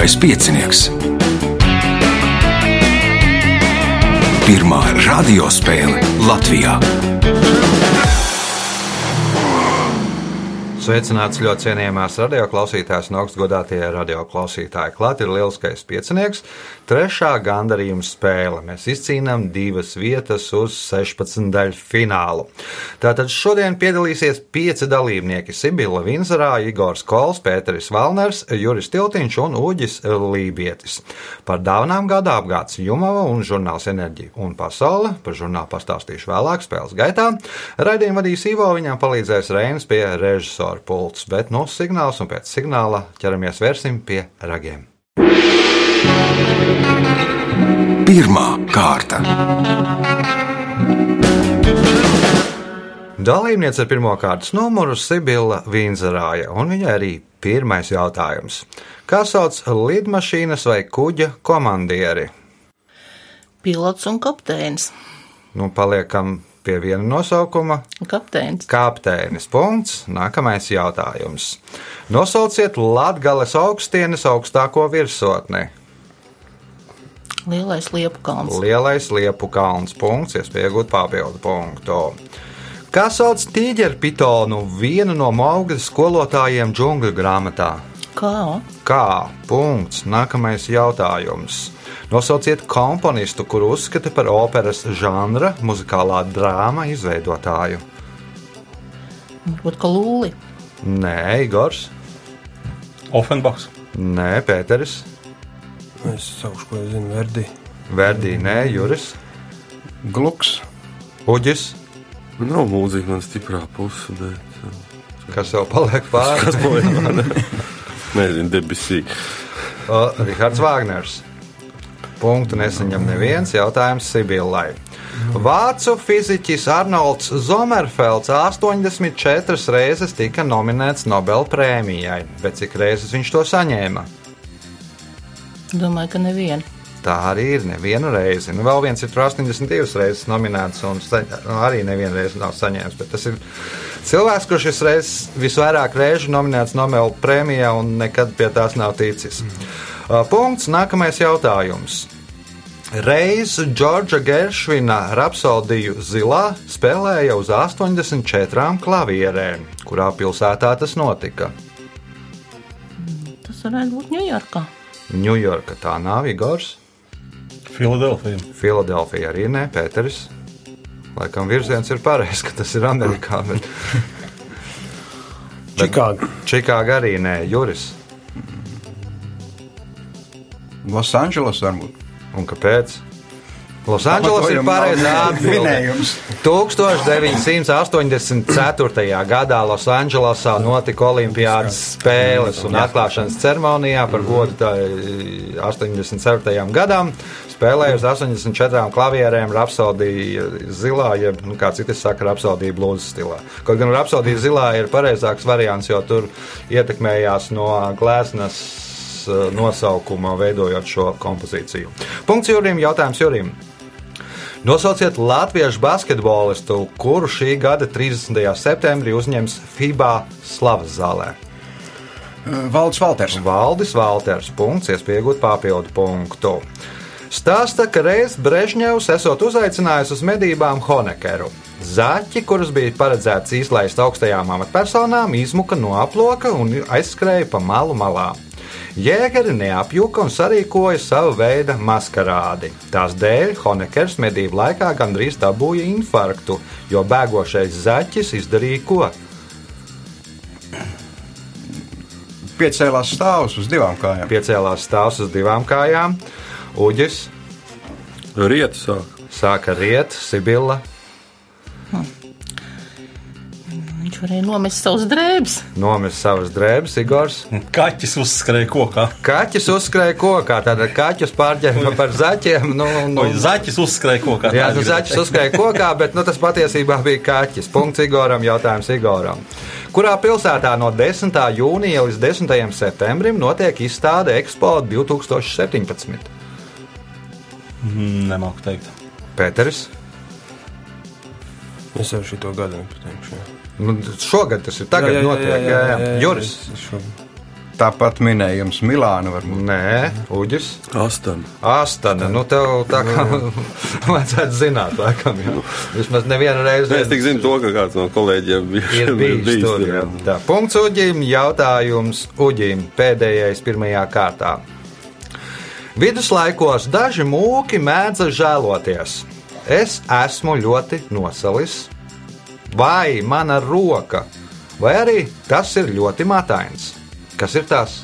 Lieliskais piecinieks. Pirmā radiospēle Latvijā. Sveicināts ļoti cienījamās radioklausītājas un augstgadātie radioklausītāji. Klāt ir lielskais piecinieks, trešā gandarījuma spēle. Mēs izcīnām divas vietas uz 16 daļu finālu. Tātad šodien piedalīsies pieci dalībnieki - Sibila Vinzarā, Igors Kols, Pēteris Valners, Juris Tiltiņš un Uģis Lībietis. Par dāvanām gada apgāds Jumava un žurnāls Enerģija un Pasaule. Par žurnālu pastāstīšu vēlāk spēles gaitā. Raidījumu vadīs Ivo, viņam palīdzēs Reinas pie režisora pults, bet no signāls un pēc signāla ķeramies vērsim pie ragiem. Pirmā kārta. Dalībniece ar pirmā kārtas numuru Sibila Vīnzarāja, un viņai arī pirmais jautājums. Kā sauc lidmašīnas vai kuģa komandieri? Pilots un kapteinis. Nu, paliekam pie viena nosaukuma. Kapteinis. Kapteinis. Punkts. Nākamais jautājums. Nosauciet Latvijas augstienes augstāko virsotni. Lielais liepu kalns. Lielais liepu kalns. Punkts. Iespēja iegūt papildu punktu. Kā sauc tīģerpitonu, vienu no Maugas skolotājiem džungļu grāmatā? Kā? Kā? Punkts. Nākamais jautājums. Nosauciet komponistu, kuru uzskata par operas žanra, muzikālā drāma izveidotāju. Varbūt kā lūli. Nē, Igors. Offenbachs. Nē, Pēteris. Es saukšu, ko es zinu, Verdi. Verdī, nē, Juris. Gluks. Uģis. Nav mūzika man stiprā puse, bet Kas vēl paliek pāri? kas ir? Nezinu, debesī. O, Rihards Vāgners. Punktu nesaņem neviens jautājums Sibillai. Vācu fiziķis Arnolds Zomerfelds 84 reizes tika nominēts Nobel prēmijai, bet cik reizes viņš to saņēma? Domāju, ka neviena. Tā arī ir nevienu reizi. Nu, vēl viens ir tur 82 reizes nominēts, un nu, arī nevienu reizi nav saņēmis. Bet tas ir cilvēks, kurš šis reizes visvairāk reižu nominēts Nobel prēmijā un nekad pie tās nav ticis. Uh, Punkts. Nākamais jautājums. Reiz Džordža Geršvina rapsodiju zilā spēlēja uz 84 klavierēm. Kurā pilsētā tas notika? Tas varētu būt Ņujorkā. Ņujorka tā nav Igors. Filadelfija. Filadelfija arī nē, Pēteris. Laikam virziens ir pareizs, ka tas ir Amerikā. Bet... Čikāga. Čikāga arī nē, Juris. Losandželos varbūt. Un kāpēc? Losandželos ir pareizā atbildē. Minējums. 1984. gadā Losandželosā notika Olimpijas spēles un atklāšanas ceremonijā par godu tā, 87. gadam. Spēlēja uz 84 klavierēm, rapsodīja zilā, jeb, nu, kā citi saka, rapsodīja blūzas stilā. Kaut gan rapsodīja zilā ir pareizāks variants, jo tur ietekmējās no glēsnes eh, nosaukuma, veidojot šo kompozīciju. Punkts Jurim, jautājums Jurim. Nosauciet latviešu basketbolistu, kuru šī gada 30. septembrī uzņems FIBA slavas zālē. Valdis Valters. Valdis Valters. Punkts, iespēja iegūt papildu punktu. Stāsta, ka reiz Brežņevs esot uzaicinājis uz medībām Honekeru. Zaķi, kurus bija paredzēts izlaist augstajām amatpersonām, izmuka no aploka un aizskrēja pa malu malā. Jēgeri neapjuka un sarīkoja savu veidu maskarādi. Tās dēļ Honekers medību laikā gandrīz dabūja infarktu, jo bēgošais zaķis izdarīja ko? Piecēlās stāvus uz divām kājām. Piecēlās stāvs uz divām kājām, Uģis Rietu sāk. sāka riet, Sibila, varēja nomest savus drēbes. nomest savas drēbes, Igors. Kaķis uzskrēja kokā. Kaķis uzskrēja kokā, tātad kaķis pārģērba par zaķiem. Nu, nu, zaķis uzskrēja kokā? Jā, Tā nu, zaķis uzskrēja kokā, bet nu, tas patiesībā bija kaķis. Punkts Igoram, jautājums Igoram. Kurā pilsētā no 10. jūnija līdz 10. septembrim notiek izstāde Expo 2017? Mm, Nemāku teikt. Pēteris. Es jau šito gadu nepateikšu. Nu, šogad tas ir tagad, jā, jā, notiek. Jā, jā, jā, jā. Juris. Tāpat minējums Milāna varbūt. Nē, Uģis. Astana. Astana, nu tev tā kā vajadzētu zināt, laikam, jau. Vismaz nevienu reizi. Es tik zinu to, ka kāds no kolēģiem bija Ir bijis tur. jā. jā. Tā, punkts Uģim, jautājums Uģim pēdējais pirmajā kārtā. Viduslaikos daži mūki mēdza žēloties. Es esmu ļoti nosalis, vai mana roka, vai arī tas ir ļoti matains. Kas ir tas?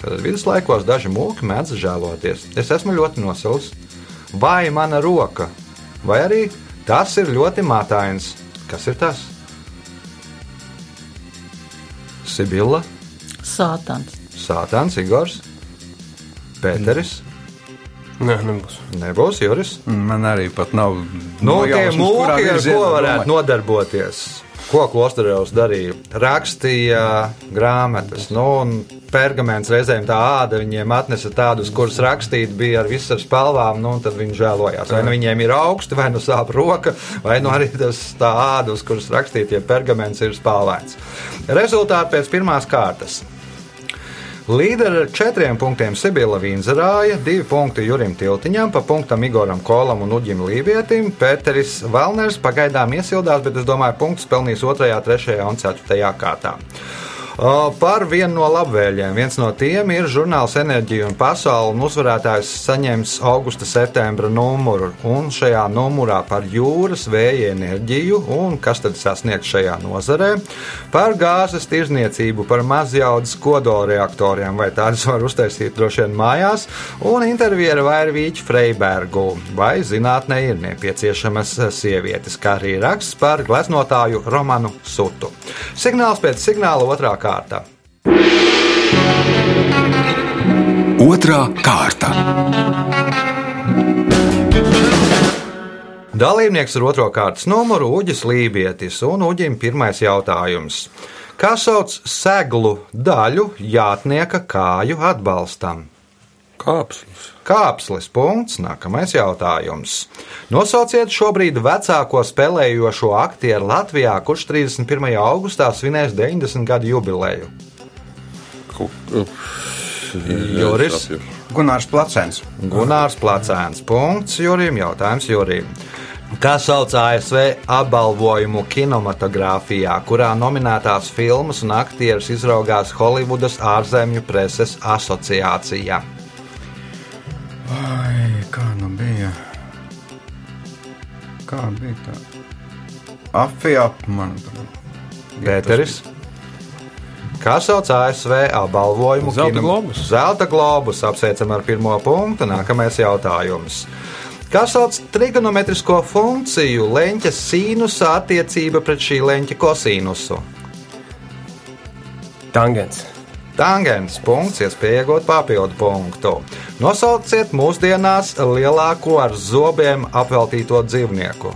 Tad viduslaikos daži mūki mēdz žēloties. Es esmu ļoti nosalis, vai mana roka, vai arī tas ir ļoti matains. Kas ir tas? Sibila, Sātans. Sātans, Igors, Pēteris, Nē, nebūs. nebūs Juris. Man arī pat nav. Nu, tie mūki, ar ko varētu domāt. nodarboties? Ko Klosterēvs darīja? Rakstīja grāmatas, nu, un pergaments reizēm tā āda viņiem atnesa tādus, kurus rakstīt bija ar visām spēlvām, nu, un tad viņi žēlojās. Vai nu viņiem ir augsti, vai nu sāp roka, vai nu arī tas tā āda, uz kuras rakstīt, ja pergaments ir spēlēts. Rezultāti pēc pirmās kārtas. Līderi ar četriem punktiem Sibila Vīnzerāja, divi punkti Jurim Tiltiņam, pa punktam Igoram Kolam un Uģim Lībietim. Pēteris Valners pagaidām iesildās, bet es domāju, punktus pelnīs 2, 3 un 4 kārtā. Par vienu no labvēliem. Viens no tiem ir žurnāls Enerģija un Pasaule. un Uzvarētājs saņems augusta septembra numuru. Un šajā numurā par jūras vēja enerģiju un kas tad sasniegts šajā nozarē, par gāzes tirzniecību, par mazjaudas kodolreaktoriem, vai tādus var uztaisīt droši vien mājās, un intervija ar Vairvīķu Freibergu, vai zinātnē ir nepieciešamas sievietes, kā arī raksts par gleznotāju Romanu Sutu. Signāls pēc signāla otrā kārta. Otra kārta. Dalībnieks ar otro kārtas numuru Uģis Lībietis un Uģim pirmais jautājums. Kā sauc seglu daļu jātnieka kāju atbalstam? Kāpslis. Kāpslis punkts, nākamais jautājums. Nosauciet šobrīd vecāko spēlējošo aktieru Latvijā, kurš 31. augustā svinēs 90 gadu jubileju. Jāsapju. Gunārs Placens. Gunārs Placēns. Punkts Jurim. Jautājums Jurim. Kā sauc ASV apbalvojumu kinematogrāfijā, kurā nominētās filmas un aktierus izraugās Holivudas ārzemju preses asociācija? Ai, kā nu bija? Kā bija tā? Afiap, manuprāt. Pēteris. Kā sauc ASV apbalvojumu? Zelta kino- globus. Zelta globus. Apsveicam ar pirmo punktu. Nākamais jautājums. Kā sauc trigonometrisko funkciju leņķa sīnusa attiecība pret šī leņķa kosīnusu? Tangens. Tangens punkts, iespēja iegūt papildu punktu. Nosauciet mūsdienās lielāko ar zobiem apveltīto dzīvnieku.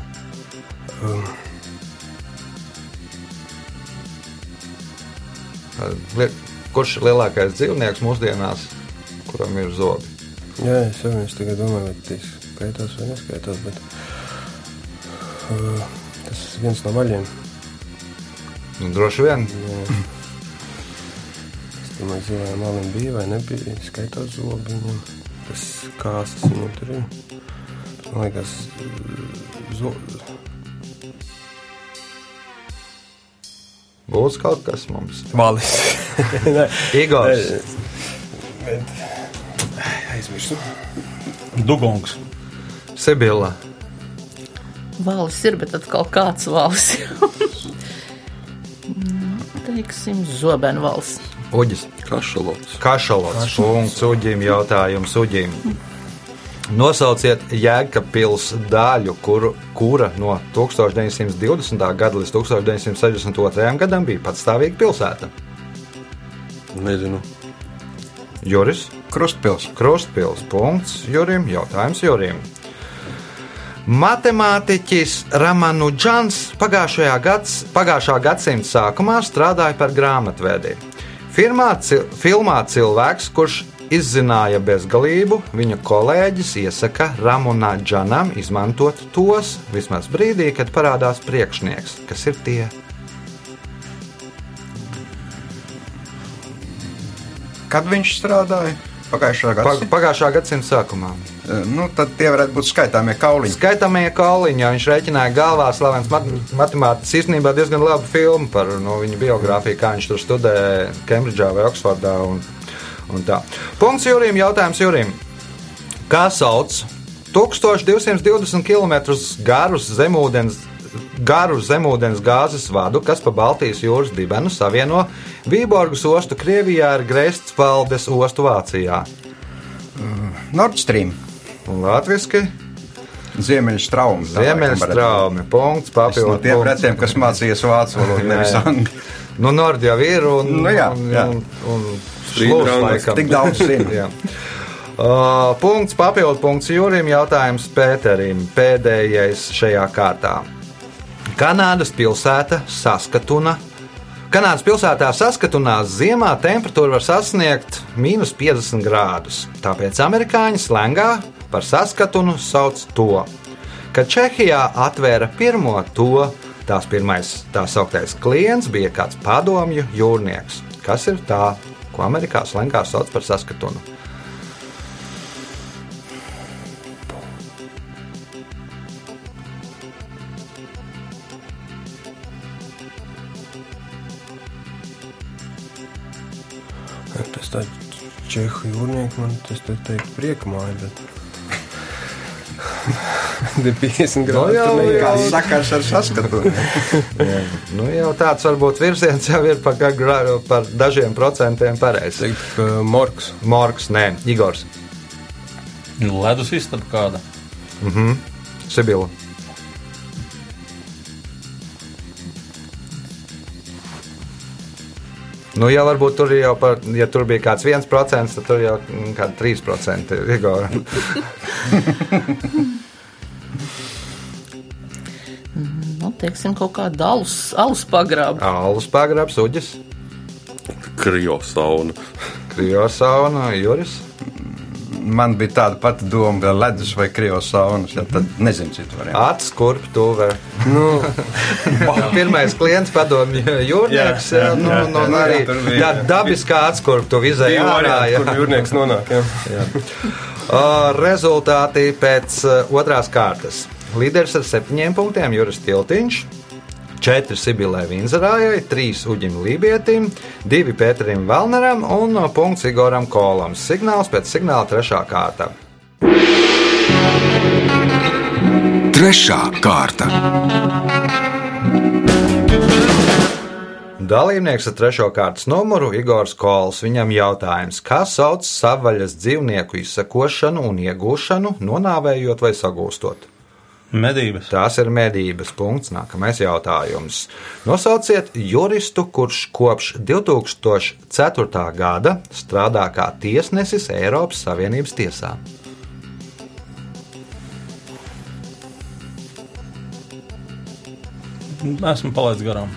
Li- Kurš ir lielākais dzīvnieks mūsdienās, kuram ir zobi? Jā, es jau tikai domāju, vai tas skaitās vai neskaitās, bet uh, tas ir viens no maļiem. Nu, droši vien. Es domāju, zilajām maliem bija vai nebija, skaitās zobi viņam. Tas kāsas viņam tur ir. Man liekas, zo... Būs kaut kas mums. Valis. Nē, Igors. aizmirsu. Dugongs. Sibila. Valis ir, bet atkal kāds valis. Nu, Teiksim, zobenu valsts. Uģis. Kašalots. Kašalots. Punkts Uģim. Jautājums Uģim. Nosauciet Jēkabpils daļu, kuru, kura no 1920. gada līdz 1962. gadam bija patstāvīga pilsēta. Nezinu. Juris. Krustpils. Krustpils. Punkts Jurim. Jautājums Jurim. Matemātiķis pagājušajā gads, pagājušā gadsimta sākumā strādāja par grāmatvedi. Firmā, cil filmā cilvēks, kurš izzināja bezgalību, viņa kolēģis iesaka Ramonā Džanam izmantot tos vismaz brīdī, kad parādās priekšnieks, kas ir tie. Kad viņš strādāja? Pagājušā Pa, gada. pagājušā gadsimta sākumā. Nu, tad tie varētu būt skaitāmie kauliņi. Skaitāmie kauliņi, jo viņš rēķināja galvā slavens mat matemātiķis. Īstenībā diezgan labu filmu par no, viņa biogrāfiju, kā viņš tur studēja Kembridžā vai Oksfordā. Un, un tā. Punkts Jurim, jautājums Jurim. Kā sauc 1220 km garus zemūdens, garu zemūdens gāzes vadu, kas pa Baltijas jūras dibenu savieno Vīborgas ostu Krievijā ar Greifsvaldes ostu Vācijā? Nord Stream, Un latviski Ziemeļstraums. Ziemeļstraumi. Punkts, No papildu. tiem retiem, kas mācījies vācu valodu, nevis angļu. Nu, Nord jau ir un, Nu jā, un, jā. un, un šlūs raunas. laikam. Tik daudz zinu. Uh, punkts, papildu punkts Jūrim, jautājums Pēterim. Pēdējais šajā kārtā. Kanādas pilsēta Saskatuna. Kanādas pilsētā Saskatunā ziemā temperatūra var sasniegt mīnus 50 grādus. Tāpēc amerikāņi slēngā par Saskatunu sauc to. Kad Čehijā atvēra pirmo to, tās pirmais tā sauktais klients bija kāds padomju jūrnieks. Kas ir tā, ko Amerikā slēngā sauc par Saskatunu? Čehu jūrnieki man tas te teikt prieka māja, bet... 50 grādi jau, tur neiet. Kāds sakars ar saskatu? Nu, jau tāds varbūt virziens jau ir par, gra- par dažiem procentiem pareizs. Morks. Morks, nē, Igors, Ledus istaba kāda. Sibila. Nu, jau varbūt tur jau par, ja tur bija kāds 1%, tad tur jau mm, kādi 3% ir Igora. Nu, teiksim, kaut kāda alus, alus pagrāba. Alus pagrabs, uģis, Kriosauna. kriosauna, juris. Man bija tāda pati doma, ka ledus vai krievs saunas, ja tad nezinu citu variantu. Acis, kurp, tuve. Nu, Pirmais klients padomju jūrnieks. Jā, Jā, jā, nu, jā, nu, jā, arī jā, tā dabiskā acis, kurp tu vizēji divi ārā. jā. kur jūrnieks nonāk. Jā. Uh, Rezultāti pēc uh, otrās kārtas. Līderis ar septiņiem punktiem Juris Tiltiņš. 4 Sibilē Vinzerājai, 3 Uģim Lībietim, 2 Pēterim Valneram un uh, punkts Igoram Kolam. Signāls pēc signāla trešā kārta. Trešā kārta. Dalībnieks ar trešo kārtas numuru Igors Kols. Viņam jautājums, kā sauc savvaļas dzīvnieku izsekošanu un iegūšanu, nonāvējot vai sagūstot? Medības. Tās ir medības punkts. Nākamais jautājums. Nosauciet juristu, kurš kopš 2004. gada strādā kā tiesnesis Eiropas Savienības tiesā. Esmu palaidis garām.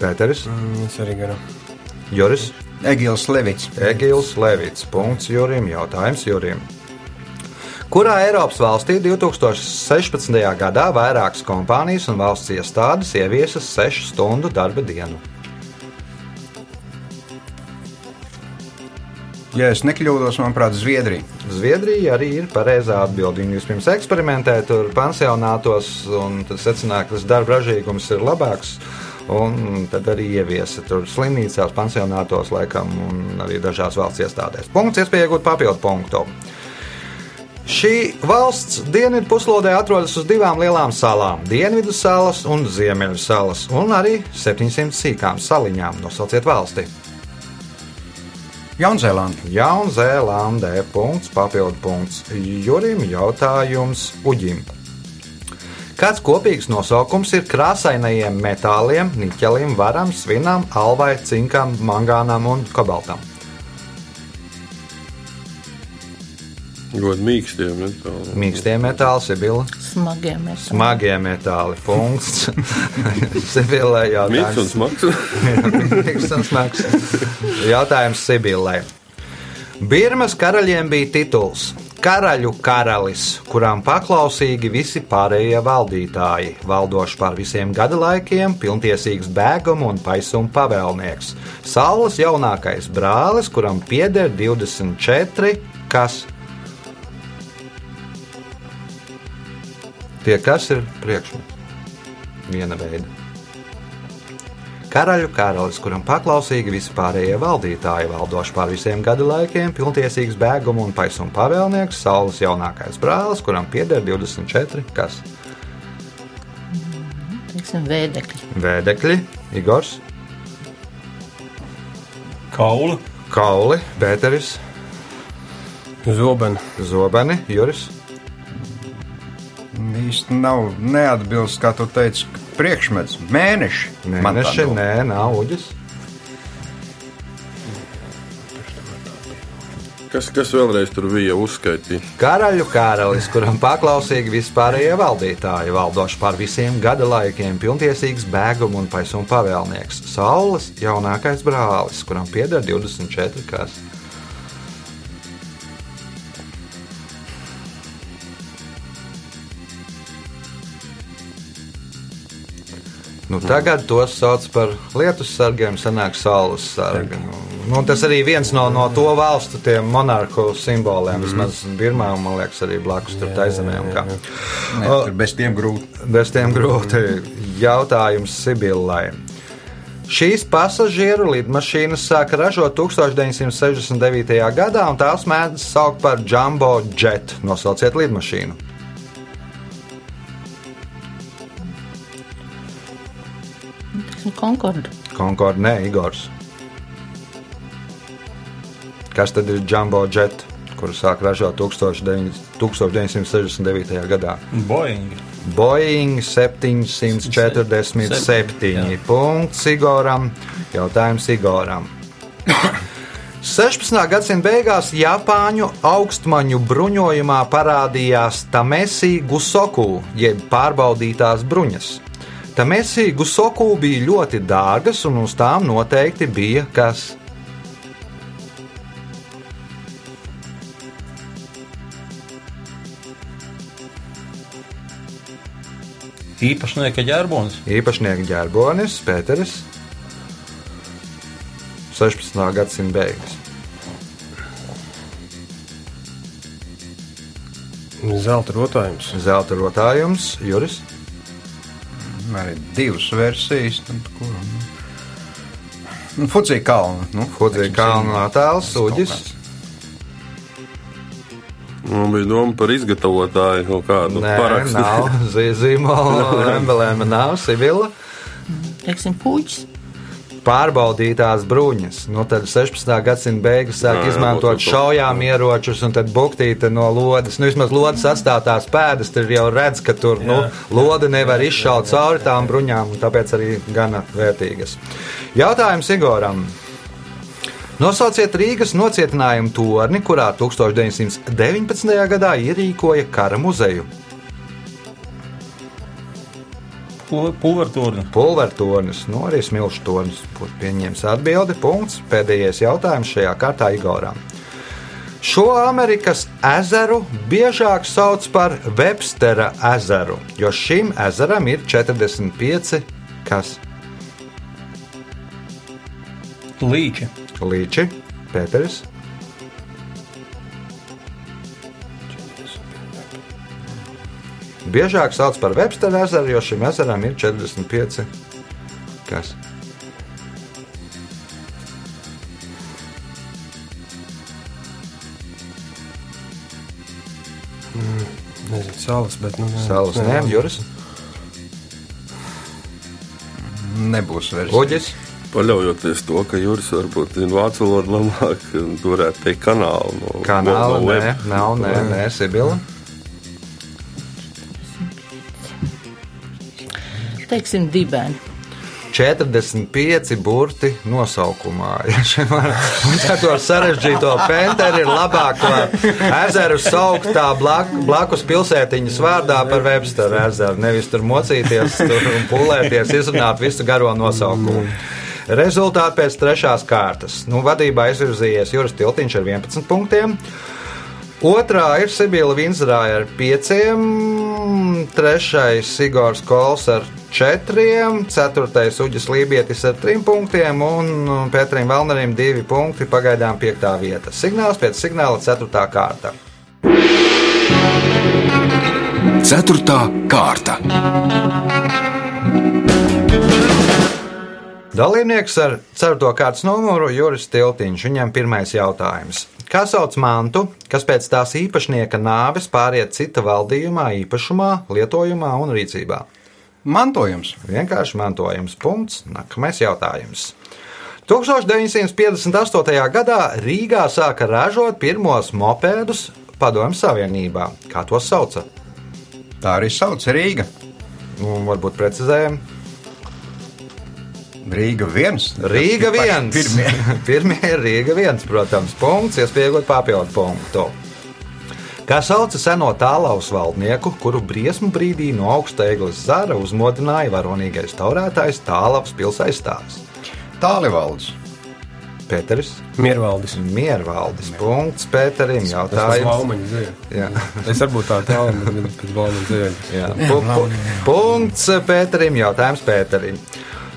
Pēteris, Mm, Es arī garām. Juris, Egils Levits. Egils, Levits. Punkts Jurim. Jautājums Jurim. Kurā Eiropas valstī 2016. gadā vairākas kompānijas un valsts iestādes ieviesas 6 stundu darba dienu? Ja es nekļūdos, manuprāt, Zviedrija. Zviedrija arī ir pareizā atbilde. Viņi vispirms eksperimentē tur pansionātos, un tad secināja, ka tas darba ražīgums ir labāks. Un tad arī ieviesa tur slimnīcās, pansionātos, laikam, un arī dažās valsts iestādēs. Punkts, iespēja iegūt papildu punktu. Šī valsts dienvidu puslodē atrodas uz divām lielām salām - Dienvidu salas un Ziemeļu salas, un arī 700 sīkām saliņām. Nosauciet valsti. Jaunzēlanda. Jaunzēlandē. Punkts, papildu punkts. Jurim jautājums Uģim. Kāds kopīgs nosaukums ir krāsainajiem metāliem, niķelim, varam, svinam, alvai, cinkam, mangānam un kobaltam? Ļoti mīkstiem metāliem. Mīkstie metāli, Sibila. Smagiem mēs. Smagie metāli. Punkts. Sibilē Mīksts un jautājums. smags. Mīksts un smags. Jautājums Sibilē. Birmas karaļiem bija tituls. karaļu karalis, kuram paklausīgi visi pārējie valdītāji, valdošs pār visiem gada laikiem, pilntiesīgs bēguma un paisuma pavēlnieks. Saules jaunākais brālis, kuram pieder 24, kas tie kas ir priekšmets. Viena veida. Karaļu karalis, kuram paklausīgi visi pārējie valdītāji, valdošs pār visiem gada laikiem, pilntiesīgs bēguma un paisuma pavēlnieks, saules jaunākais brālis, kuram pieder 24, kas Teiksim, vēdekļi. vēdekļi, Igors, Kauli. Kauli, Bēteris, Zobeni. Zobeni, Juris. Īsti nav neatbilst, kā tu teici, priekšmets. Mēneši. Mēneši, nē, nav uģis. Kas, kas vēlreiz tur bija uzskaitīts? Karaļu karalis, kuram paklausīgi vispārējie valdītāji, valdošs pār visiem gada laikiem, pilntiesīgs bēguma un paisuma pavēlnieks, Saules jaunākais brālis, kuram pieder 24 kas. Nu, tagad tos sauc par lietus sargiem, senāk saules sargi. Nu, nu, tas arī viens no, no to valstu monarhu simboliem. Vismaz Birmā, un, man liekas, arī blakus tur taizemē. bez tiem grūti. Bez tiem grūti jautājums Sibillai. Šīs pasažieru lidmašīnas sāka ražot 1969. gadā, un tās mēdz saukt par Jumbo Jet. Nosauciet lidmašīnu. Concord. Concord, nē, Igors. Kas tad ir Jumbo Jet, kuru sāk ražot 19- 1969. gadā? Boeing. Boeing 747. Jā. Punkts Igoram. Jautājums Igoram. 16. gadsimta beigās Japāņu augstmaņu bruņojumā parādījās Tamesi Gusoku, jeb pārbaudītās bruņas. Tamesi Gusoku bija ļoti dārgas, un uz tām noteikti bija kas. Īpašnieka ģerbonis. Īpašnieks ģērbonis, Pēteris. 16. gadsimta beigas. Zelta rotājums. Zelta rotājums, Juris. Arī divas versijas. Kur, nu? Nu, Fudzija kalna. Nu, Fudzija kalna attēls, Uģis. Man bija doma par izgatavotāju kaut kādu Nē, parakstu. nav zīmola, emblēma nav, Sibila. Teiksim, puķis. Pārbaudītās bruņas. Nu, tad 16. gadsimta beigas sāk Jā, jā, izmantot būtu to. šaujām ieročus, un tad buktīte no lodes. Nu, vismaz lodes atstātās pēdas, tur jau redz, ka tur nu, Jā. lode nevar izšaut cauri tām bruņām, un tāpēc arī gana vērtīgas. Jautājums Igoram. Nosauciet Rīgas nocietinājumu torni, kurā 1919. gadā ierīkoja kara muzeju. Pulvertorni. Pulvertornis, nu arī smilšu. Būs pieņems atbildi. Punkts. Pēdējais jautājums šajā kārtā Igoram. Šo Amerikas ezeru biežāk sauc par Webstera ezeru, jo šim ezeram ir 45 kas Līči. līči. Pēteris. Biežāk sauc par Webstera ezeru, jo šim ezeram ir 45 kas. Nezinu, salas, bet nu, nē, Salas nē, Juris. Nebūs versija. Uģis. Paļaujoties to, ka Juris varbūt zina vācu valodu labāk, tu varētu teikt kanālu. No, Kanāla, no nē, web. nav, nē, nē, Sibila. Teiksim, dibeni. 45 burti nosaukumā. Ja un ar to sarežģīto penteri ir labāk to ezeru saukt tā blak, blakus pilsētiņas vārdā par Websteru ezeru. Nevis tur mocīties tur un pulēties, izrunāt visu garo nosaukumu. Rezultāti pēc trešās kārtas. Nu, vadībā izvirzījies Juris Tiltiņš ar 11 punktiem. Otrā ir Sibila Vinzrāja ar pieciem, trešais Igors Kols ar četriem, ceturtais Uģis Lībietis ar trim punktiem un Pēterim Valnerim divi punkti, pagaidām piektā vieta. Signāls pēc signāla ceturtā kārta. Ceturtā kārta. Dalībnieks ar 4. kārtas numuru Juris Tiltiņš. Viņam pirmais jautājums. Kā sauc mantu, kas pēc tās īpašnieka nāves pāriet cita valdījumā, īpašumā, lietojumā un rīcībā? Mantojums. Vienkārši mantojums. Punkts. Nākamais jautājums. 1958. gadā Rīgā sāka ražot pirmos mopēdus Padomju Savienībā. Kā tos sauca? Tā arī sauc Rīga. Un varbūt precizējam. Rīga viens. Rīga Paši viens. Pirmie. Pirmie ir Rīga viens, protams. Punkts, iespējot papildu punktu. Kā sauca seno tālaus valdnieku, kuru briesmu brīdī no augsta eglis zara uzmodināja varonīgais taurētājs tālavas pilsēstāvs. Tālivalds. Pēteris, Miervaldis. Miervaldis. Punkts Pēterim. Jautājums. Jā. Es varbūt tā tālu, bet pēc. Pu, pu, punkts Pēterim. Jautājums Pēterim.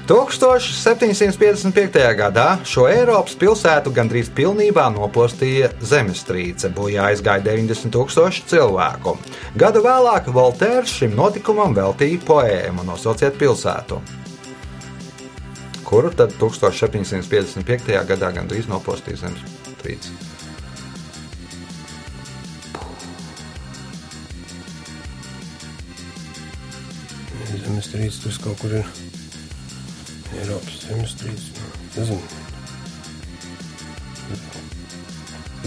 1755. gadā šo Eiropas pilsētu gandrīz pilnībā nopostīja zemestrīce, bojā aizgāja 90,000 cilvēku. Gadu vēlāk Voltērs šim notikumam veltīja poēmu Nosauciet pilsētu, kuru tad 1755. gadā gandrīz nopostīja zemestrīce. Zemestrīce tas kaut kur ir. Eiropas zemestrīce. Nezinu.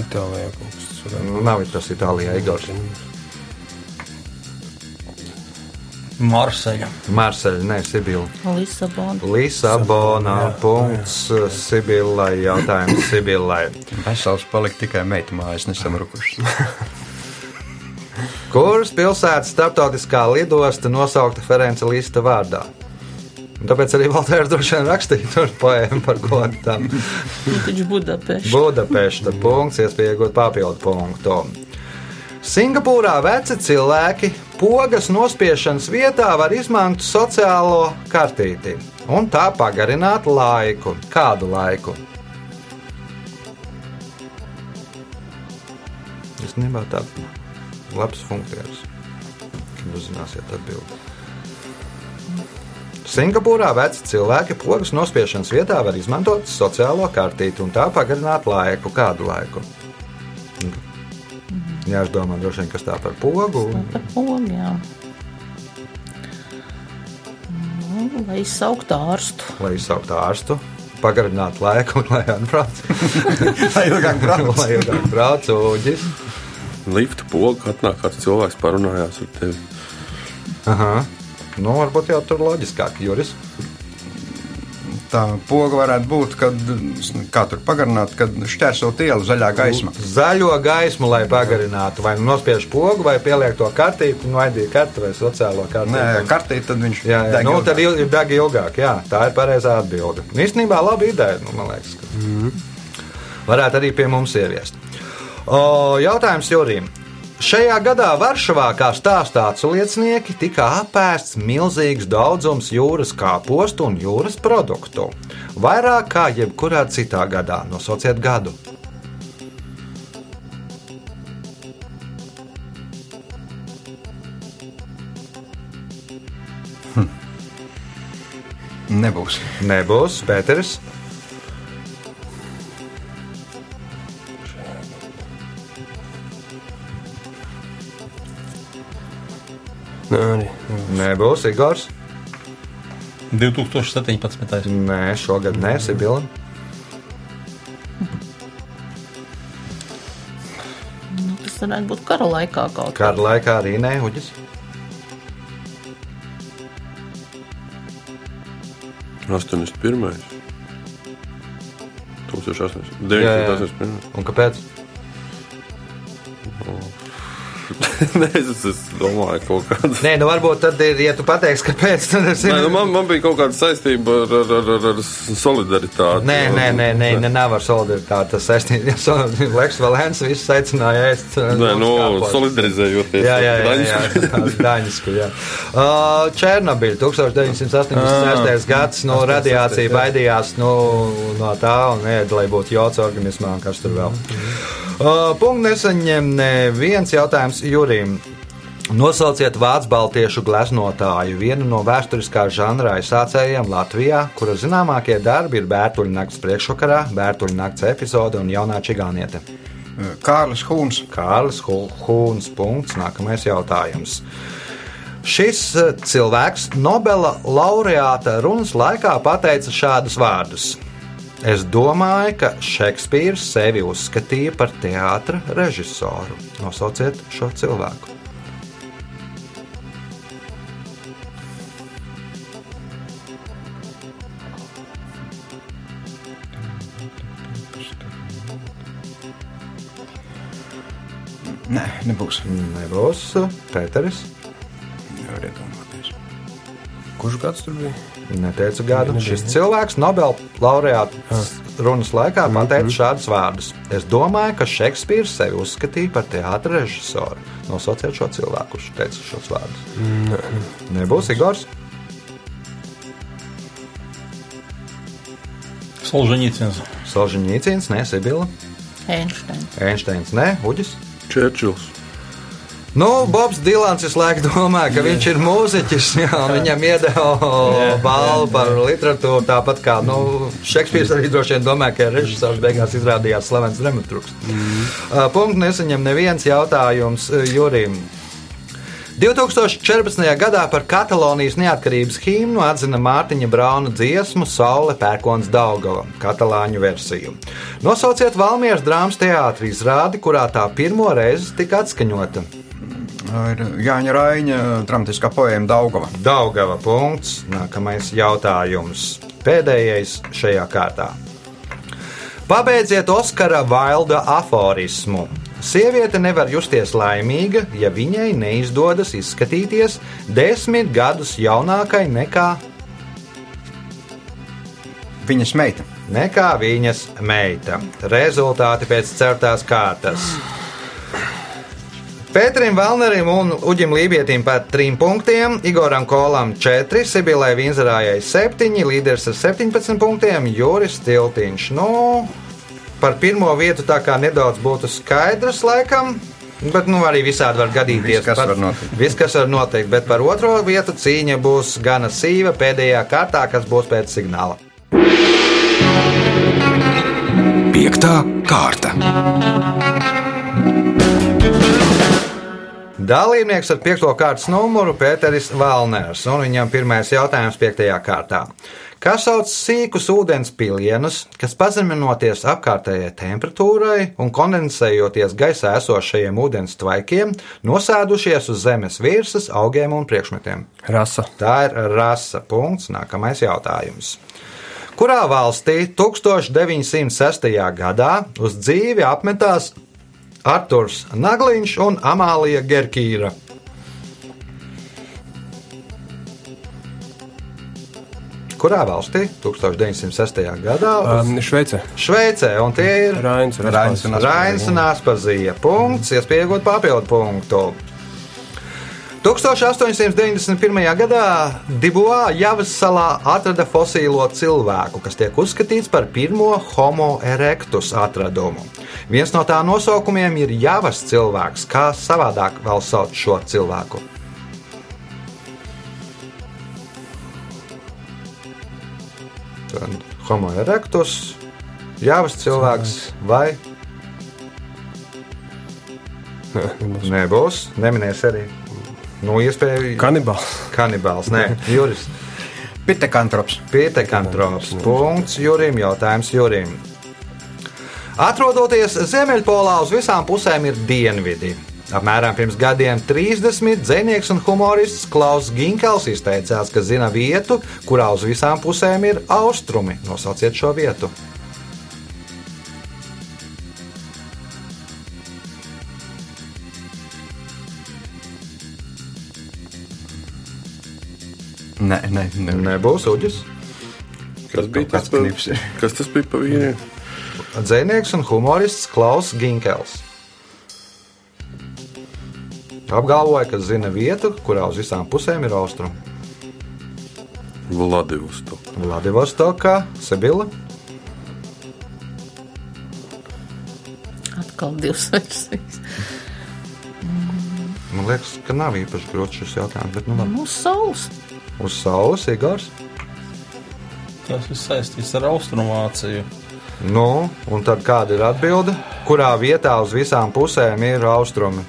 Itālijā kaut kas Nu, Nav tas Itālijā, Igors. Marseļa. Marseļa, ne Sibila. Lisabona. Lisabonā. Punkts Sibilai. Jautājums Sibilai. Vesels palika tikai meita mājas, nesamrukušas. Kuras pilsētas starptautiskā lidosta nosaukta Ferenca Lista vārdā? Tāpēc arī Valtērs droši vien rakstīja tur poēmu par godu tam. Nu, taču Budapešta. Budapešta punkts, iespēja iegūt papildu punktu. Singapūrā veci cilvēki pogas nospiešanas vietā var izmantot sociālo kartīti un tā pagarināt laiku. Kādu laiku? Īstenībā tā ir labs funkcijas, kad uzzināsiet atbildību. Singapūrā veci cilvēki pogas nospiešanas vietā var izmantot sociālo kartīti un tā pagarināt laiku. Kādu laiku? Jā, es domāju, droši vien, kas tā par pogu. Par pogiem. Nu, lai izsauktu ārstu. lai izsauktu ārstu, pagarinātu laiku, lai atbrauc. Lai ilgāk brauc. lai ilgāk brauc uģis. Lifta poga atnāk kāds cilvēks parunājās ar tevi. Aha. Nu, varbūt jau tur loģiskāk, Juris. Tā poga varētu būt, kad, kā tur pagarināt, kad šķērsot ielu zaļā gaisma. Zaļo gaismu, lai pagarinātu, vai nu nospiež pogu, vai pieliek to kartīti, nu, vai dīja kartu vai sociālo kartīti. Nē, kartīt, tad viņš Jā, jā. deg Nu, tad il- ir degi ilgāk. Jā, tā ir pareizā atbilde. Nu, Īstenībā laba ideja. Nu, man liekas, ka varētu arī pie mums ieviest. O, jautājums Jurim. Šajā gadā Varšavā, kā stāstā aculiecinieki, tika apēsts milzīgs daudzums jūras kāpostu un jūras produktu. Vairāk kā jebkurā citā gadā. Nosauciet gadu. Nebūs. Nebūs Pēters. Nē, arī. Nebūs Igors. 2017. Nē, šogad nē, Sibila. Nu, tas varētu būt kara laikā kaut kā. Kāda laikā arī nē, Uģis. 81. 1800. Jā, jā. 981. Un kāpēc? Nē, es, domāju, kaut kāda. Nē, nu varbūt tad ir, ja tu pateiksi, kāpēc. Nē, nu, man, man bija kaut kāda saistība ar, ar, ar, ar, ar solidaritāti. Nē, nē, nē, nē, nē nav ar solidaritāti. Tas saistīts ar Leks Valēns. Viss aicināja ēst. Nē, nu, solidarizējoties. Jā, jā, jā. jā, jā. Daņisku, jā. Uh, Černobiļa 1986. gads. Nu, radiācija baidījās nu, no tā un ēda, lai būtu jods organismā un kas tur vēl. Uh, Punkts nesaņem neviens jautājums Jurim. Nosauciet vācu baltiešu gleznotāju, vienu no vēsturiskā žanra aizsācējiem Latvijā, kura zināmākie darbi ir Bērtuļa nakts priekšvakarā, Bērtuļa nakts epizode un jaunā čigāniete. Kārlis Huns. Kārlis Hūns. Punkts. Nākamais jautājums. Šis eh, cilvēks Nobela laureāta runas laikā pateica šādus vārdus. Es domāju, ka Šekspīrs sevi uzskatīja par teātra režisoru. Nosauciet šo cilvēku. Nē, nebūs. Nebūs Pēteris. Nevar iedomāties. Kurš gads tur bija? Neteicu gadu. Šis cilvēks Nobela laureāta runas laikā pateica šādus vārdus. Es domāju, ka Šekspīrs sevi uzskatīja par teātra režisoru. Nosauciet šo cilvēku, kurš teica šos vārdus. Nebūs Igors. Solženīcins. Solženīcins, ne Sibila. Einsteins. Einsteins, ne Uģis. Čērčils. Nu, Bobs Dilans visu laiku domā, ka viņš ir mūziķis. Jā, viņam iedeva balvu par literatūru. Tāpat kā nu, Šekspīrs arī droši vien domā, ka režisors beigās izrādījās slavens dramaturgs. Mm. Punkts nesaņem neviens jautājums uh, Jurim. 2014. gadā par Katalonijas neatkarības himnu atzina Mārtiņa Brauna dziesmu Saule pērkons Daugava, katalāņu versiju. Nosauciet Valmieras drāmas teātri izrādi, kurā tā pirmo reizi tika atskaņota. Ir Jāņa Raņa dramatiskā poēma Daugava. Daugava punkts. Nākamais jautājums. Pēdējais šajā kārtā. Pabeidziet Oskara Vailda aforismu. Sieviete nevar justies laimīga, ja viņai neizdodas izskatīties desmit gadus jaunākai nekā, Viņas meita. nekā viņas meita. Rezultāti pēc certās kārtas. Pēterim Valnerim un Uģim Lībietim par 3 punktiem, Igoram Kolam 4, Sibilai Vinzerājai 7, līderis ar 17 punktiem, Juris Tiltiņš. Nu, par pirmo vietu tā kā nedaudz būtu skaidrs laikam. Bet nu, arī visādi var gadīties. Viss, kas par, var notikt. Viss, kas var notikt, bet par otro vietu cīņa būs gana sīva pēdējā kārtā, kas būs pēc signāla. Piektā kārta. Dalībnieks ar piekto kārtas numuru Pēteris Valners, un viņam pirmais jautājums piektajā kārtā. Kā sauc sīkus ūdens pilienus, kas pazeminoties apkārtējai temperatūrai un kondensējoties gaisā esošajiem ūdens tvaikiem, nosēdušies uz zemes virsmas augiem un priekšmetiem? Rasa. Tā ir rasa. Punkts. Nākamais jautājums. Kurā valstī 1906. gadā uz dzīvi apmetās Arthurs Nagliņš un Amālija Gerkīra? Kurā valstī 1906. gadā? Um, Šveice. Šveicē, un tie ir Rains un Rains un Aspazija. Rains un Aspazija. Punkts, iespējot papildu punktu. 1891. gadā Dibuā Javas salā atrada fosīlo cilvēku, kas tiek uzskatīts par pirmo homo erectus atradumu. Viens no tā nosaukumiem ir Javas cilvēks, kā savādāk vēl sauc šo cilvēku. Tad homo erectus, Javas cilvēks vai nebūs, neminēs arī. Nu, iespēja, Kanibāls. kanibāls, nē, Juris. Pitekantrops. Pietekantrops. Punkts Jurim. Jautājums Jurim. Atrodoties Ziemeļpolā, uz visām pusēm ir dienvidi. Apmēram pirms gadiem 30 dzinieks un humorists Klaus Ginkels izteicās, ka zina vietu, kurā uz visām pusēm ir austrumi. Nosauciet šo vietu! Nē, nē, nē. nebūs uģis. Kas bija tas pats? Kas tas bija pa vienu? Dzēnieks un humorists Klaus Ginkels. Apgalvoja, ka zina vietu, kurā uz visām pusēm ir austrumi. Vladivostok. Vladivostokā, Sebila. Atkal divas versijas. Man liekas, ka nav īpaši grūts šis jautājums, bet nu labi. Mūsu saules. Uz saules, Igors. Tas viss saistīts ar Austrumāciju. Nu, un tad kāda ir atbilde? Kurā vietā uz visām pusēm ir austrumi?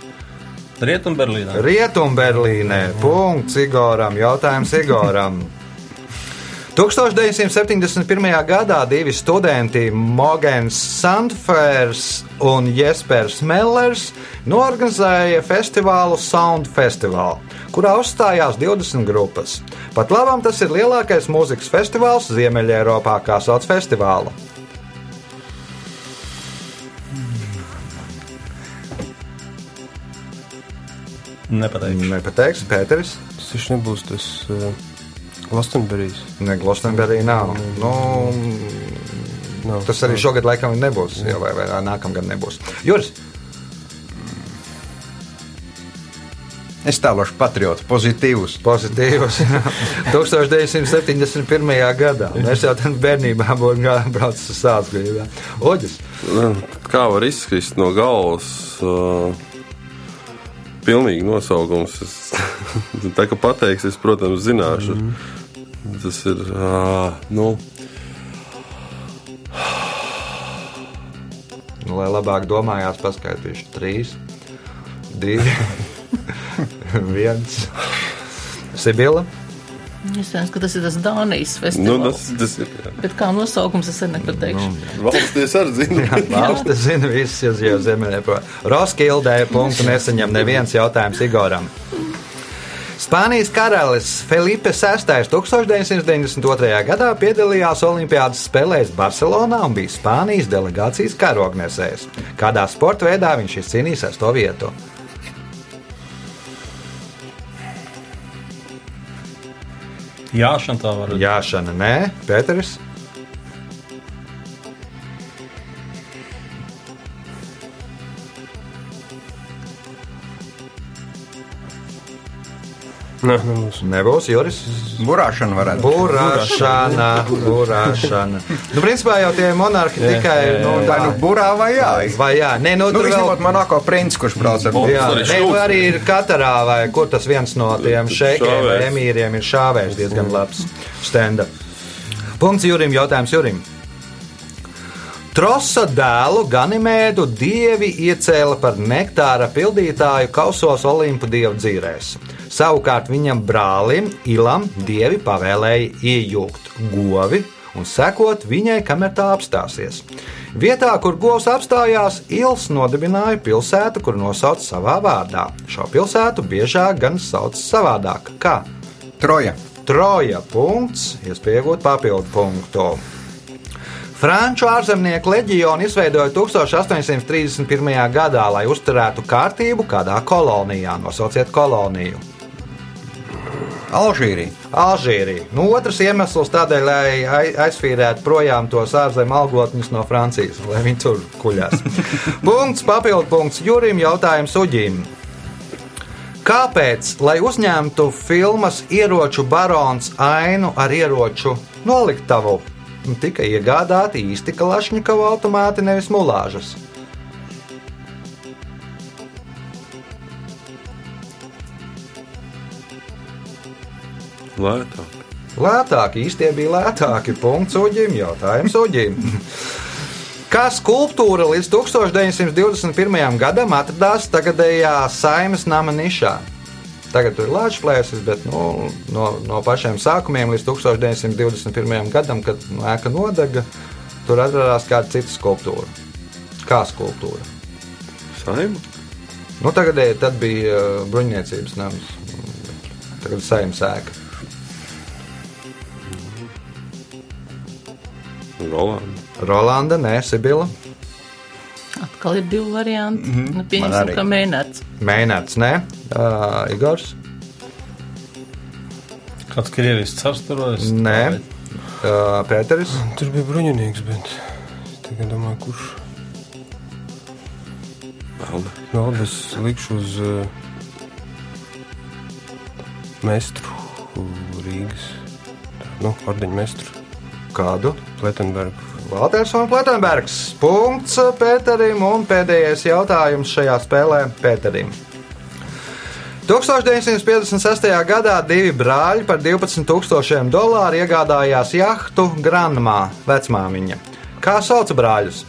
Rietumberlīnā. Rietumberlīnē. Punkts Igoram. Jautājums Igoram. 1971. gadā divi studenti, Mogens Sandfers un Jespers Mellers, norganizēja festivālu Sound Festival, kurā uzstājās 20 grupas. Pat labam tas ir lielākais mūzikas festivāls Ziemeļā-Eiropā, kā sauc festivālu. Nepateikšu. Nepateiks, Pēteris. Tas taču nebūs tas uh, Lastenberijs. Ne, Glostenberī nav. Nu, Nav. tas arī šogad laikam nebūs, jau vai, vai nākamgad nebūs. Juris, Es tēlošu patriotu, pozitīvus. pozitīvs. 1971. gadā. Mēs jau tādā bērnībā bijām braucis uz sāpēm. Oģis, Kā var izkrist no galvas? Uh, pilnīgi nosaukums. Es, tā kā pateiks, es, protams, zināšu. Mm -hmm. Tas ir. Uh, nu, nu, lai labāk domājās, paskaitīšu trīs, divi, viens. Sibila. Es domāju, ka tas ir tas Dānijas nu, festivāls. tas, tas ir. jā. Bet kā nosaukums es arī nepateikšu. Valstis arī zina. Valsts zina, visas jau zemē. Roskildē punktu nesaņem neviens jautājums Igoram. Spānijas karalis Felipe VI 1992. gadā piedalījās Olimpiādas spēlēs Barcelonā un bija Spānijas delegācijas karognesējs. Kādā sporta veidā viņš izcīnīja sesto vietu? Jā, šādi tā var būt. Jāšana, nē, Pēteris. Nē, nebūs. Nebūs Juris. Burāšana varētu būt. Burāšana, burāšana. Nu, principā jau tie monarhi tikai. Nu, Vai nu burā vai jā? Vai jā, nē, nu, Nu, tur vēl izņemot Monako princi, kurš brauc ar Jā, arī ne, šūs. arī ir katrā, vai kur tas viens no tiem šeikiem vai emīriem ir šāvējs diezgan labs stenda. Punkts Jurim, jautājums Jurim. Trosa dēlu Ganimēdu dievi iecēla par nektāra pildītāju kausos Olimpu dievu dzīvēs. Savukārt viņam brālim Ilam dievi pavēlēja iejūgt govi un sekot viņai, kamēr tā apstāsies. Vietā, kur govs apstājās, Ils nodibināja pilsētu, kur nosauca savā vārdā. Šo pilsētu biežāk gan sauc savādāk. Kā? Troja. Troja punkts, iespēja iegūt papildu punktu. Franču ārzemnieku leģionu izveidoja 1831. gadā, lai uzturētu kārtību kādā kolonijā. Nosauciet koloniju. Alžīrija. Alžīrija. Nu, otrs iemesls tādēļ, lai ai- aizfīrētu projām tos ārzemju algotņus no Francijas, lai viņi tur kuļās. punkts, papildu punkts Jurim, jautājums Uģim. Kāpēc, lai uzņemtu filmas ieroču barons ainu ar ieroču noliktavu, tika iegādāti īsti Kalašņikava automāti, nevis mulāžas? Lētāk. Lētāk, īstie bija lētāki. Punkts uģim, jautājums uģim. Kā skulptūra līdz 1921. gadam atradās tagadējā Saimas nama nišā? Tagad tur ir lāča plēsis, bet nu, no, no pašiem sākumiem līdz 1921. gadam, kad nu, ēka nodega, tur atradās kāda cita skulptūra. Kā skulptūra? Saima. Nu, tagadēji tad bija uh, bruņniecības nams, tagad ir saimnes ēka. Rolanda. Rolanda, nē, Sibila. Atkal ir divi varianti. Mm -hmm. nu, pieņemsim, ka mēnēts. Mēnēts, nē, uh, Igors. Kāds krievijas cars tur vairs? Nē, uh, Pēteris. Tur bija bruņinieks, bet es tikai domāju, kurš. Valde. Vēl es likšu uz uh, mestru Rīgas. Nu, ordeņu mestru Kādu? Pletenbergu. Valters un Pletenbergs. Punkts Pēterim un pēdējais jautājums šajā spēlē Pēterim. 1956. gadā divi brāļi par 12,000 dolāru iegādājās jahtu Granmā, vecmāmiņa. Kā sauc brāļus?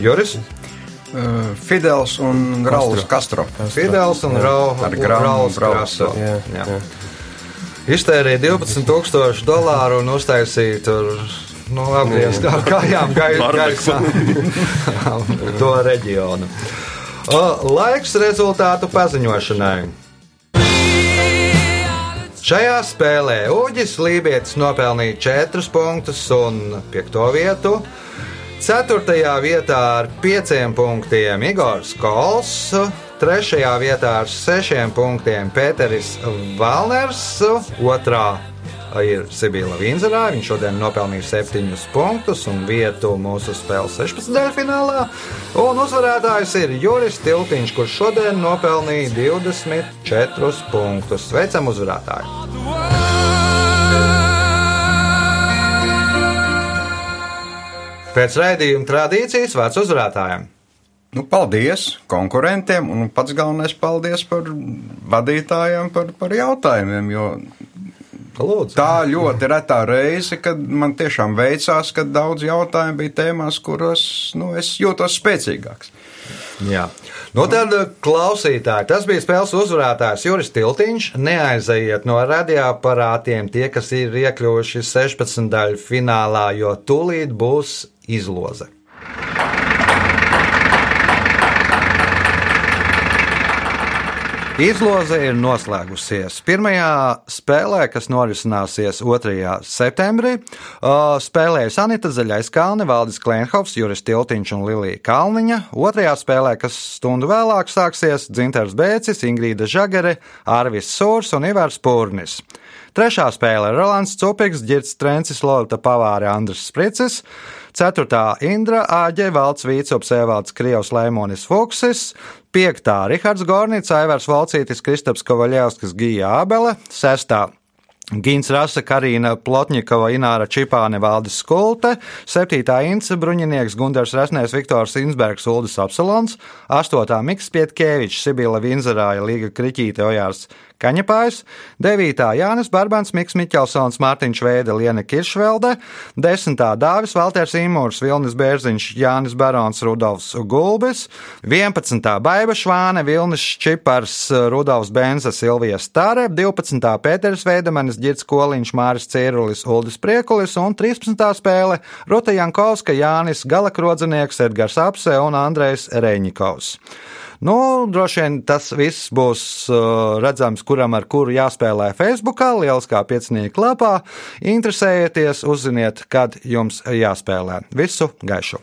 Juris, Uh, Fidels un Rauls Castro. Fidels un Rau- Ar grāmatu Rauls brauc. Castro. Jā, Jā. jā. Iztērēja 12,000 dolāru un uztaisīja tur. Nu, apgriezt ar kājām gai- gaisā to reģionu. Laiks rezultātu paziņošanai. Šajā spēlē Uģis Lībijams nopelnīja 4 punktus un 5 vietu. 4. vietā ar 5 punktiem Igors Kols, 3. vietā ar 6 punktiem Pēteris Valners, 2. ir Sibila Vinzerā. Viņš šodien nopelnīja 7 punktus un vietu mūsu spēles 16. finālā. Un uzvarētājs ir Juris Tiltiņš, kurš šodien nopelnīja 24 punktus. Sveicam uzvarētāju! Pēc raidījuma tradīcijas vārds uzvarētājiem. Nu, paldies konkurentiem, un pats galvenais paldies par vadītājiem par, par jautājumiem. Jo Lūdzu. tā ļoti retā reize, kad man tiešām veicās, ka daudz jautājumu bija tēmās, kuros nu, es jūtos spēcīgāks. Jā. Nu, tad, klausītāji, tas bija spēles uzvarētājs Juris Tiltiņš. Neaiziet no radioaparātiem tie, kas ir iekļuvuši 16 daļu finālā, jo tūlīt būs izloze. Izloze ir noslēgusies. Pirmajā spēlē, kas norisināsies 2. septembrī, uh, spēlēja Sanita Zaļais Kalni, Valdis Klimhovs, Juris Tiltiņš un Lilija Kalniņa. Otrajā spēlē, kas stundu vēlāk sāksies, Dzinters Bēcis, Ingrīda Žagare, Arvis Sūrs un Ivars Pūrnis. Trešā spēle Rolands Cupiks, Girts Trencis, Lorita Pavāri, Andris Spricis. Ceturtā Indra Āģe, Valts Vīcops, Evalds Krievs, Leimonis Fuksis. Piektā Rihards Gornits, Aivars Valcītis, Kristaps Kovaļevskis, Gija Ābele. Sestā Gins Rasa, Karina Plotņikova, Ināra Čipāne, Valdis Skulte, 7. Ince Bruņinieks, Gundars Resnēs, Viktors Insbergs, Uldis Apsalons, 8. Miks Pietkevičs, Sibila Vinzerāja, Līga Kriķīte, Ojārs Kaņepājs, 9. Jānis Barbans, Miks Miķelsons, Mārtiņš Veide, Liena Kiršvelde, 10. Dāvis Valters Imūrs, Vilnis Bērziņš, Jānis Barons, Rudolfs Gulbis, 11. Baiba Švāne, Vilnis Čipars, Rudolfs Benza, Silvija Stare, 12. Pēters Veidemanis, Girts Koliņš, Māris Cīrulis, Uldis Priekulis un 13. spēle Ruta Jankovska, Jānis Galakrodzinieks, Edgars Apse un Andrejs Reņikovs. Nu, droši vien tas viss būs uh, redzams, kuram ar kuru jāspēlē Facebook, lieliskā pieciņnieku lapā. Interesējieties, uzziniet, kad jums jāspēlē. Visu gaišu!